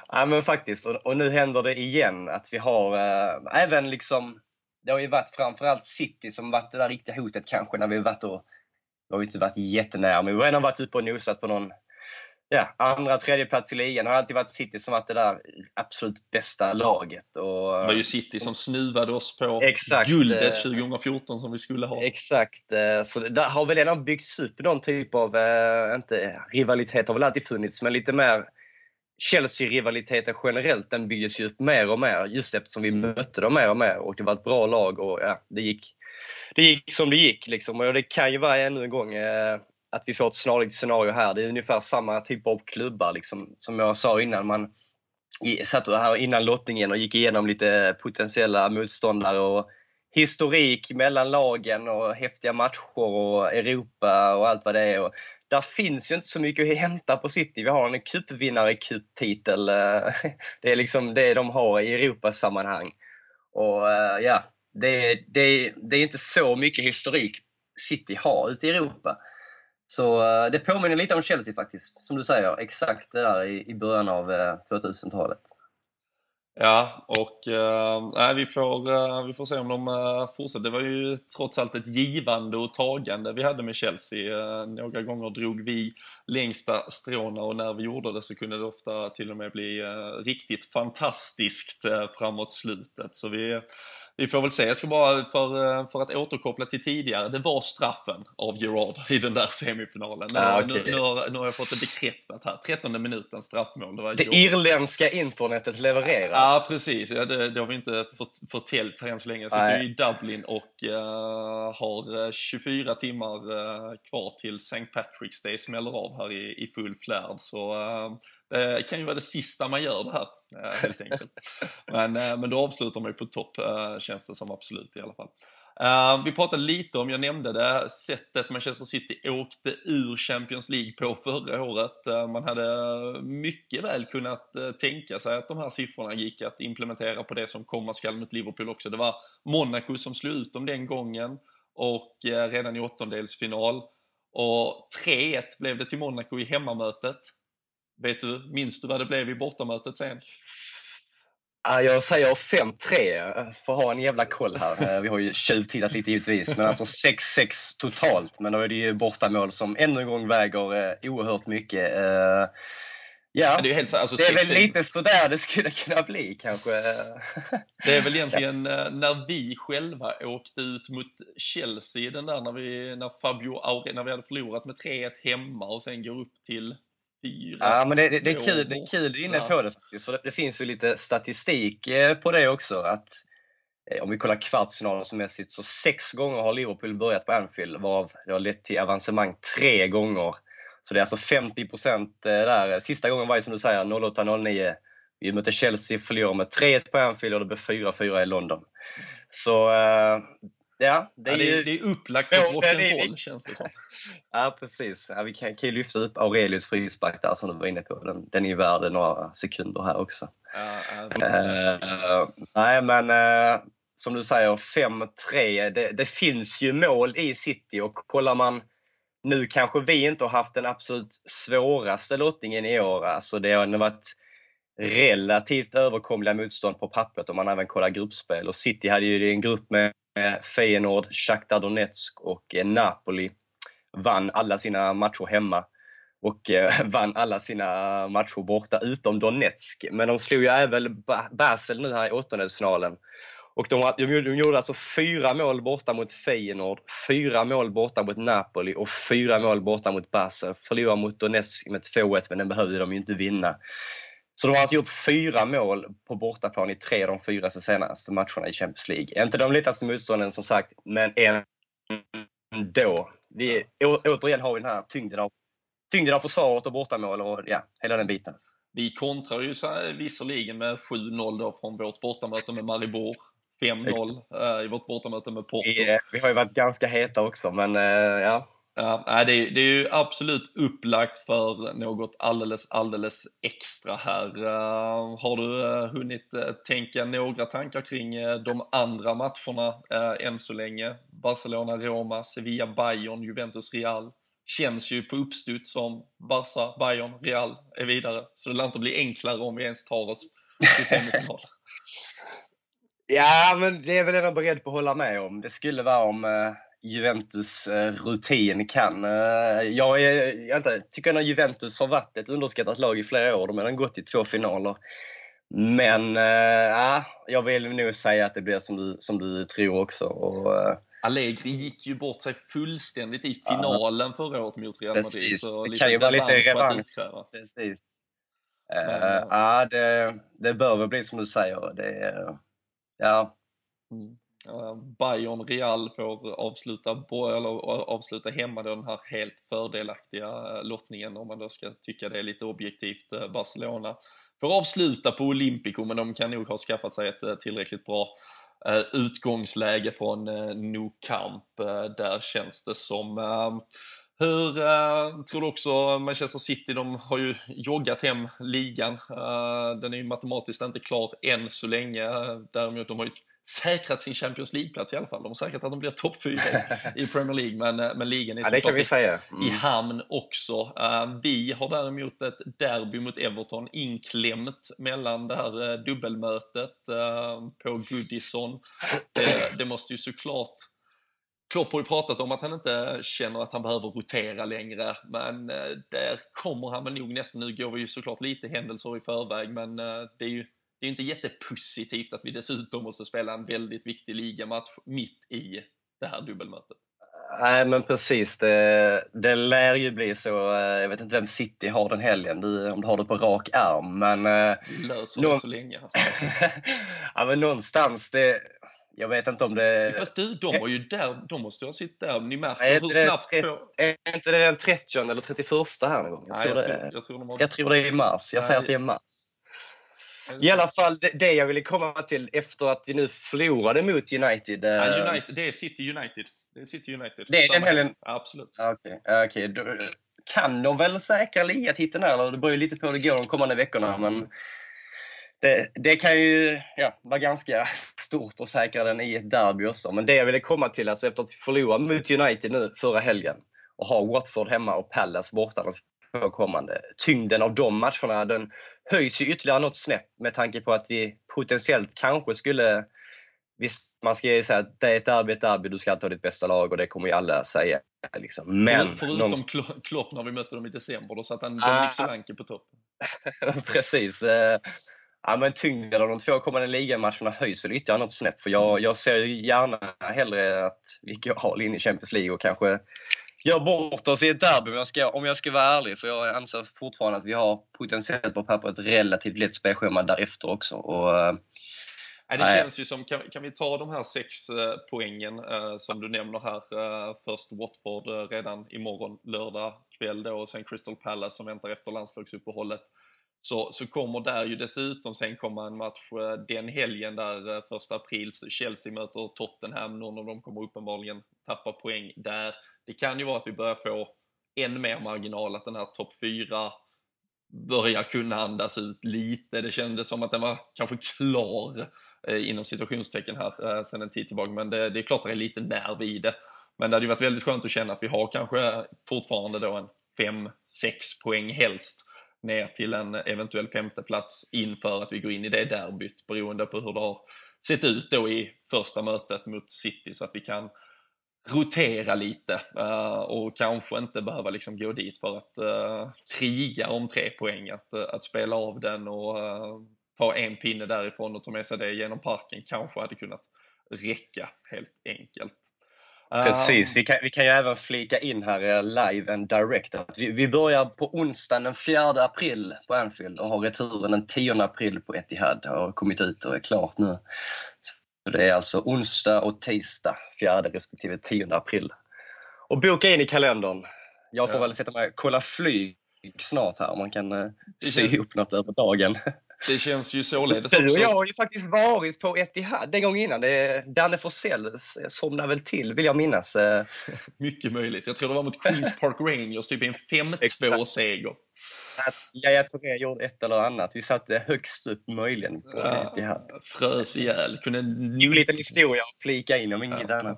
ja men faktiskt, och, och, nu händer det igen att vi har äh, även liksom det har ju varit framförallt City som varit det där riktiga hotet kanske när vi varit och vi har ju inte varit jättenära, men vi har ändå varit uppe och nosat på någon ja, andra, tredje plats i ligan. Det har alltid varit City som varit det där absolut bästa laget. Och,
det var ju City som, som snuvade oss på exakt, guldet 2014 som vi skulle ha.
Exakt, eh, så där har väl ändå byggts upp någon typ av, eh, inte rivalitet har väl alltid funnits, men lite mer Chelsea-rivaliteten generellt, den byggdes ju upp mer och mer just eftersom vi mötte dem mer och mer och det var ett bra lag och ja, det gick, det gick som det gick. Liksom. Och det kan ju vara ännu en gång eh, att vi får ett snarlikt scenario här. Det är ungefär samma typ av klubbar liksom, som jag sa innan. Man satt här innan lottningen och gick igenom lite potentiella motståndare och historik mellan lagen och häftiga matcher och Europa och allt vad det är. Och där finns ju inte så mycket att hämta på City. Vi har en cupvinnare cuptitel. Det är liksom det de har i Europasammanhang. Och eh, ja, det, det, det är inte så mycket historik City har ute i Europa. Så eh, det påminner lite om Chelsea faktiskt, som du säger. Exakt det där i, början av eh, 2000-talet.
Ja, och äh, vi, får, äh, vi får se om de äh, fortsätter. Det var ju trots allt ett givande och tagande vi hade med Chelsea. Äh, några gånger drog vi längsta stråna och när vi gjorde det så kunde det ofta till och med bli riktigt fantastiskt framåt slutet. Så vi vi får väl se. Jag ska bara, för, eh, för att återkoppla till tidigare, det var straffen av Gerard i den där semifinalen. Nu, ah, okay. nu, nu, har, nu har jag fått det bekräftat här. 13 minuten straffmål.
Det, var det irländska internetet levererar.
Ja, precis. Ja, det, det har vi inte fått, förtäljt här än så länge. Jag sitter i Dublin och uh, har 24 eh, timmar uh, kvar till St. Patrick's Day smäller av här i, i full flärd. Så uh, det kan ju vara det sista man gör det här, Eh, helt enkelt. Men, eh, men då avslutar man ju på topp, eh, känns det som absolut i alla fall. vi pratade lite om, jag nämnde det, sättet Manchester City åkte ur Champions League på förra året. man hade mycket väl kunnat tänka sig att de här siffrorna gick att implementera på det som komma skall mot Liverpool också. Det var Monaco som slog ut dem den gången och redan i åttondelsfinal. Och 3-1 blev det till Monaco i hemmamötet. Vet du, minns du vad det blev i bortamötet sen?
Jag säger 5-3 för att ha en jävla koll här. Eh, vi har ju tjuvtittat lite givetvis, men alltså 6-6 totalt. Men då är det ju bortamål som ännu en gång väger eh, oerhört mycket. Eh, ja, det är, helt, alltså, det är väl lite sådär det skulle kunna bli kanske.
Det är väl egentligen ja. när vi själva åkte ut mot Chelsea, den där när vi, när Fabio Aure, när vi hade förlorat med 3-1 hemma och sen går upp till
fyra Ja, men det, det, det, är kul, det är kul du är inne på det faktiskt. För det, det finns ju lite statistik eh, på det också. Att eh, om vi kollar kvartsfinalsmässigt så sex gånger har Liverpool börjat på Anfield varav det har lett till avancemang tre gånger. Så det är alltså 50 procent eh, där. Sista gången var ju som du säger 08-09. Vi mötte Chelsea, förlorade med 3-1 på Anfield och det blev 4-4 i London. Så
Ja, det är, ja, det är, det är upplagt på rock'n'roll känns det som.
ja, precis. Ja, vi kan, kan ju lyfta upp Aurelius frispark där som du var inne på. Den, den är ju värd några sekunder här också. Ja, uh, nej, men uh, som du säger, 5-3. Det, det, finns ju mål i City och kollar man nu kanske vi inte har haft den absolut svåraste lottningen i år. Alltså det har varit relativt överkomliga motstånd på pappret om man även kollar gruppspel. Och City hade ju en grupp med Eh, Feyenoord, Shakhtar Donetsk och eh, Napoli vann alla sina matcher hemma och eh, vann alla sina matcher borta utom Donetsk. Men de slog ju även Basel nu här i åttondelsfinalen. Och de, de gjorde alltså fyra mål borta mot Feyenoord, fyra mål borta mot Napoli och fyra mål borta mot Basel. Förlorade mot Donetsk med 2-1 men den behövde de ju inte vinna. Så de har alltså gjort fyra mål på bortaplan i tre av de fyra senaste matcherna i Champions League. Inte de lättaste motstånden som sagt, men ändå. vi, å, återigen har vi den här tyngden av, tyngden av försvaret och bortamål och ja, hela den biten.
Vi kontrar ju visserligen med 7-0 då från vårt bortamöte med Maribor. 5-0 eh, i vårt bortamöte med Porto.
Vi, vi har ju varit ganska heta också, men eh, ja.
Ja, nej, det, är, det är ju absolut upplagt för något alldeles, alldeles extra här. Uh, har du uh, hunnit uh, tänka några tankar kring de andra matcherna än så länge? Barcelona, Roma, Sevilla, Bayern, Juventus, Real. Känns ju på uppstuds som Barca, Bayern, Real är vidare. Så det lär inte bli enklare om vi ens tar oss till semifinal.
Ja, men det är väl ändå beredd på att hålla med om. Det skulle vara om eh, Juventus eh, rutin kan. Eh, jag, är, jag inte, tycker att Juventus har varit ett underskattat lag i flera år. De har gått till två finaler. Men äh, jag vill nog säga att det blir som du, som du tror också. Och, äh,
Allegri gick ju bort sig fullständigt i finalen ja, förra året mot Real Madrid.
Precis. Så det kan ju vara lite revansch. Precis. Uh, ja, det, det bör väl bli som du säger. Det, Ja.
Mm. Eh, Bayern Real får avsluta, eller eh, avsluta hemma den här helt fördelaktiga eh, lottningen om man då ska tycka det är lite objektivt. Barcelona får avsluta på Olympico men de kan nog ha skaffat sig ett tillräckligt bra utgångsläge från Nou Camp. Där känns det som ehm, hur tror du också Manchester City, de har ju joggat hem ligan. Den är ju matematiskt inte klar än så länge. Däremot de har ju säkrat sin Champions League-plats i alla fall. De har säkrat att de blir topp 4 i Premier League, men, eh, men ligan är
ja, säga.
Mm. i hamn också. Uh, vi har däremot ett derby mot Everton inklämt mellan det här dubbelmötet på Goodison. Det, det måste ju såklart Klopp har ju pratat om att han inte känner att han behöver rotera längre, men eh, där kommer han väl nog nästan. Nu går vi ju såklart lite händelser i förväg, men eh, det är ju det är inte jättepositivt att vi dessutom måste spela en väldigt viktig ligamatch mitt i det här dubbelmötet.
Nej, men precis. Det, det lär ju bli så. Eh, jag vet inte vem City har den helgen, du, om du har det på rak arm. Men,
Löser det så länge.
ja, men någonstans, det, jag vet inte om det...
Fast du, de var ju där, de måste ju ha sitt där. Ni märker är hur snabbt...
Det, på... Är inte det den 30 eller 31 här någon gång? Jag, Nej, tror, jag, det, tror, jag, tror, de har... jag tror det är i mars. Jag Nej, säger att det är mars. I alla fall det, det jag ville komma till efter att vi nu förlorade mot United.
Ja, eh, United det är City United. Det är City United.
Det är den helgen?
absolut.
Okej, okay. okay. kan de väl säkra ligatiteln här? Det beror ju lite på hur det går de kommande veckorna. Men det, det, kan ju ja, vara ganska stort att säkra den i ett derby också. Men det jag ville komma till, alltså efter att vi förlorade mot United nu förra helgen och har Watford hemma och Palace borta de två kommande. Tyngden av de matcherna den höjs ju ytterligare något snäpp med tanke på att vi potentiellt kanske skulle Visst, man ska ju säga att det är ett derby, ett derby, du ska alltid ha ditt bästa lag och det kommer ju alla säga. Liksom. Men,
Förutom någonstans... Klopp när vi mötte dem i december, då satt han Dominic Solanke på topp.
Precis. Eh, Ja, men tyngden av de två kommande ligamatcherna höjs väl ytterligare något snäpp. För jag, jag ser gärna hellre att vi går all in i Champions League och kanske gör bort oss i ett derby om jag, ska, om jag ska vara ärlig. För jag anser fortfarande att vi har potentiellt på pappret ett relativt lätt spelschema därefter också. Och,
det nej. känns ju som, kan, kan, vi ta de här sex äh, poängen äh, som du nämner här. först Watford redan imorgon lördag kväll då och sen Crystal Palace som väntar efter landslagsuppehållet så, så kommer där ju dessutom sen komma en match eh, den helgen där eh, första aprils Chelsea möter Tottenham. Någon av dem kommer uppenbarligen tappa poäng där. Det kan ju vara att vi börjar få än mer marginal, att den här topp 4 börjar kunna andas ut lite. Det kändes som att den var kanske klar eh, inom situationstecken här eh, sen en tid tillbaka, men det, det, är klart att det är lite nerv i det. Men det hade ju varit väldigt skönt att känna att vi har kanske fortfarande då en 5-6 poäng helst ner till en eventuell femteplats inför att vi går in i det derbyt beroende på hur det har sett ut då i första mötet mot City så att vi kan rotera lite uh, och kanske inte behöva liksom gå dit för att uh, kriga om tre poäng, att, uh, att spela av den och ta en pinne därifrån och ta med sig det genom parken kanske hade kunnat räcka helt enkelt.
Precis, vi kan, vi kan ju även flika in här eh, live and direct att vi, vi börjar på onsdagen den 4 april på Anfield och har returen den 10 april på Etihad och har kommit ut och är klart nu. Så det är alltså onsdag och tisdag 4 respektive 10 april. och boka in i kalendern. Jag får
Ja.
väl sätta mig och kolla flyg snart här om man kan eh, sy ihop något över dagen.
Det känns ju således
Du och
också...
jag har ju faktiskt varit på Etihad den gången innan. Det, Danne Forsell somnade väl till, vill jag minnas.
Mycket möjligt. Jag tror det var mot Queens Park Rangers, typ en 5-2 Seger.
Att Yahya Touré gjorde ett eller annat. Vi satt eh, högst upp möjligen på Etihad.
frös ihjäl. Kunde
En liten historia att flika in om inget
Ja,
annat.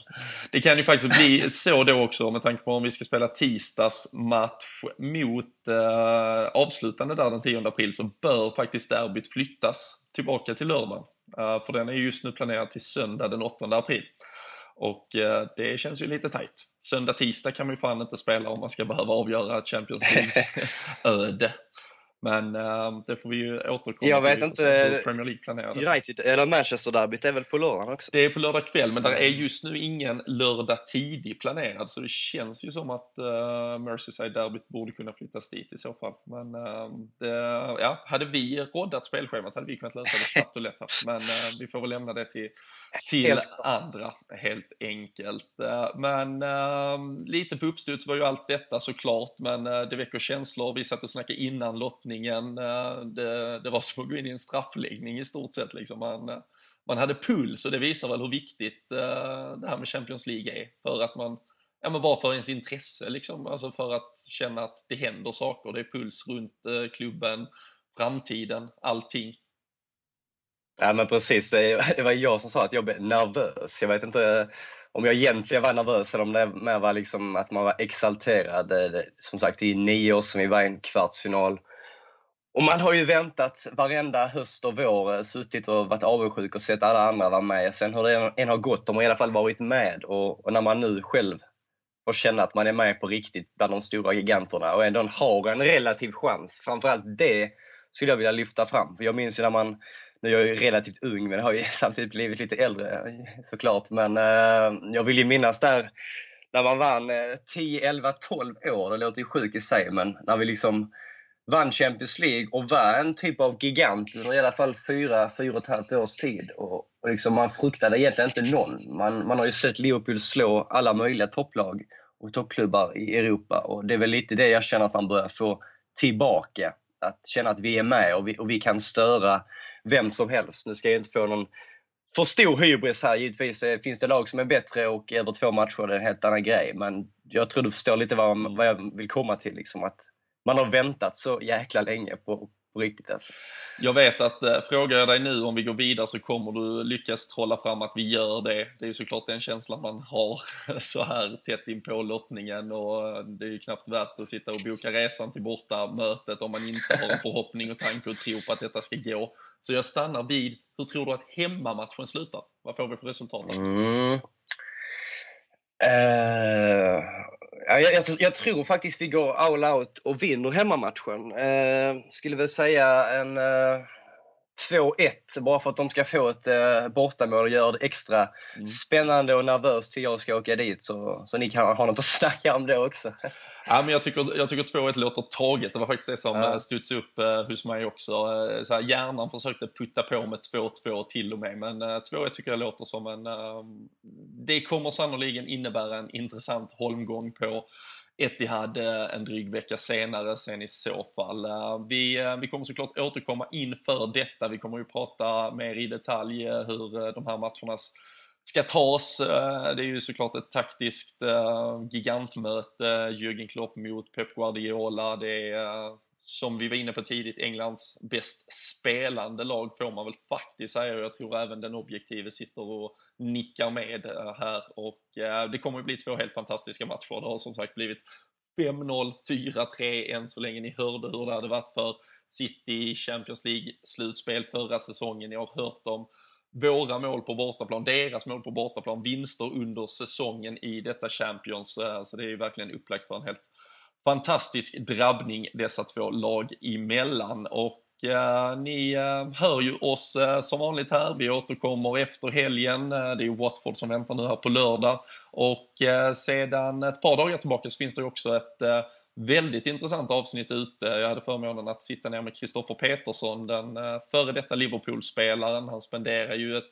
Det kan ju faktiskt bli så då också med tanke på om vi ska spela tisdagsmatch mot eh, avslutande där den 10 april så bör faktiskt derbyt flyttas tillbaka till lördagen. Eh, för den är just nu planerad till söndag den 8 april. Och eh, det känns ju lite tajt. Söndag, tisdag kan man ju fan inte spela om man ska behöva avgöra ett Champions League-öde. Men eh, det får vi ju återkomma
Jag vet
till.
Inte,
Premier League planerar det.
United, eller Manchester-derbyt är väl på lördagen också?
Det är på lördag kväll, men där är just nu ingen lördag tidig planerad, så det känns ju som att uh, Merseyside-derbyt borde kunna flyttas dit i så fall. Men eh, det, ja, hade vi roddat spelschemat hade vi kunnat lösa det snabbt och lätt här. Men vi får väl lämna det till, till
Helt
andra, helt enkelt. Men lite på uppstuds var ju allt detta såklart, men det väcker känslor. Vi satt och snackade innan lottningen löpningen, eh, det, det var som att gå in i en straffläggning i stort sett. Liksom. Man, eh, man hade puls och det visar väl hur viktigt eh, det här med Champions League är. För att man, ja men bara för ens intresse liksom, alltså för att känna att det händer saker. Det är puls runt klubben, framtiden, allting.
Ja men precis, det var jag som sa att jag blev nervös. Jag vet inte om jag egentligen var nervös eller om det mer var liksom att man var exalterad. Som sagt, i nio år sedan vi var i en kvartsfinal. Och man har ju väntat varenda höst och vår, eh, suttit och varit avundsjuk och sett alla andra vara med. Sen hur det än har gått, de har i alla fall varit med. Och, och när man nu själv får känna att man är med på riktigt bland de stora giganterna och ändå har en relativ chans. Framförallt det skulle jag vilja lyfta fram. För jag minns ju när man nu är jag ju relativt ung men har ju samtidigt blivit lite äldre såklart. Men eh, jag vill ju minnas där när man vann eh, 10, 11, 12 år. Det låter ju sjukt i sig men när vi liksom vann Champions League och var en typ av gigant under i alla fall fyra, fyra och ett halvt års tid. Och, och liksom man fruktade egentligen inte någon. Man, man har ju sett Liverpool slå alla möjliga topplag och toppklubbar i Europa och det är väl lite det jag känner att man börjar få tillbaka. Att känna att vi är med och vi, och vi kan störa vem som helst. Nu ska jag inte få någon för stor hybris här. Givetvis eh, finns det lag som är bättre och över två matcher är det en helt annan grej. Men jag tror du förstår lite vad, vad jag vill komma till. Liksom, att man har väntat så jäkla länge på, på riktigt. Alltså.
Jag vet att eh, frågar jag dig nu om vi går vidare så kommer du lyckas trolla fram att vi gör det. Det är ju såklart den känslan man har så här tätt in på lottningen och eh, det är ju knappt värt att sitta och boka resan till borta mötet om man inte har en förhoppning och tanke och tro på att detta ska gå. Så jag stannar vid, hur tror du att hemmamatchen slutar? Vad får vi för resultat?
Mm. Ja, jag, jag, jag tror faktiskt vi går all out och vinner hemmamatchen. Eh, skulle väl säga en eh, 2-1 bara för att de ska få ett uh, bortamål och göra det extra
Mm.
spännande och nervöst till jag ska åka dit så, så ni kan ha något att snacka om det också.
Ja, men jag tycker, jag tycker 2-1 låter taget. Det var faktiskt det som
Ja.
ja. studsade upp eh, hos mig också. Eh, så här, hjärnan försökte putta på med 2-2 till och med, men eh, 2-1 tycker jag låter som en... Eh, det kommer sannoliken innebära en intressant holmgång på Etihad en dryg vecka senare sen i så fall. Eh, vi, eh, vi kommer såklart återkomma inför detta. Vi kommer ju prata mer i detalj eh, hur de här matchernas ska tas. Det är ju såklart ett taktiskt gigantmöte. Jürgen Klopp mot Pep Guardiola. Det är, som vi var inne på tidigt, Englands bäst spelande lag får man väl faktiskt säga. Och Jag tror även den objektive sitter och nickar med eh, här. Och eh, det kommer att bli två helt fantastiska matcher. Det har som sagt blivit 5-0, 4-3 än så länge ni hörde hur det hade varit för City i Champions League-slutspel förra säsongen. Ni har hört om våra mål på bortaplan, deras mål på bortaplan, vinster under säsongen i detta Champions. Eh, så det är ju verkligen upplagt för en helt fantastisk drabbning dessa två lag emellan. Och eh, ni eh, hör ju oss eh, som vanligt här. Vi återkommer efter helgen. Eh, det är Watford som väntar nu här på lördag. Och eh, sedan ett par dagar tillbaka så finns det också ett eh, väldigt intressant avsnitt ute. Jag hade förmånen att sitta ner med Kristoffer Petersson, den eh, före detta Liverpool-spelaren. Han spenderar ju ett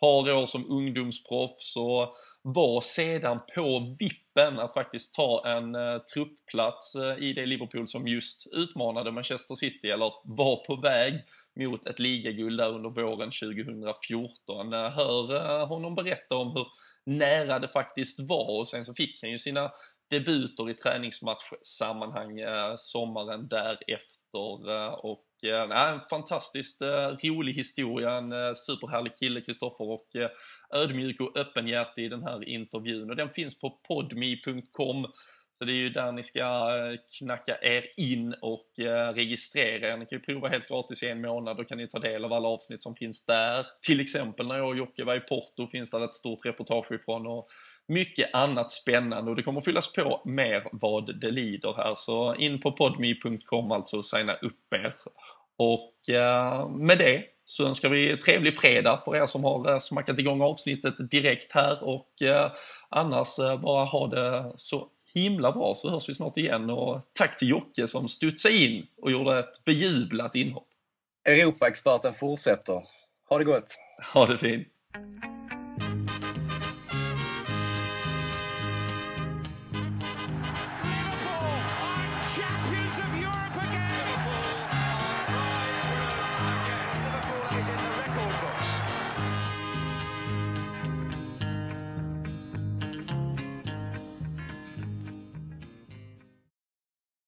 par år som ungdomsproffs och var sedan på vippen att faktiskt ta en uh, truppplats uh, i det Liverpool som just utmanade Manchester City, eller var på väg mot ett ligaguld där under våren 2014. Uh, eh, hör honom berätta om hur nära det faktiskt var och sen så fick han ju sina debuter i träningsmatchsammanhang sommaren därefter och eh, en fantastiskt eh, rolig historia, en eh, superhärlig kille Kristoffer och eh, ödmjuk och öppenhjärtig i den här intervjun och den finns på podme.com så det är ju där ni ska eh, knacka er in och eh, registrera er. Ni kan ju prova helt gratis i en månad, då kan ni ta del av alla avsnitt som finns där. Till exempel när jag och Jocke var i Porto finns där ett stort reportage ifrån och mycket annat spännande och det kommer fyllas på mer vad det lider här. Så in på podme.com alltså och signa upp er. Och eh, med det så önskar vi trevlig fredag för er som har eh, smackat igång avsnittet direkt här och eh, annars eh, bara ha det så himla bra så hörs vi snart igen och tack till Jocke som studsade in och gjorde ett bejublat inhopp.
Europaexperten fortsätter. Ha det gott!
Ha det fint!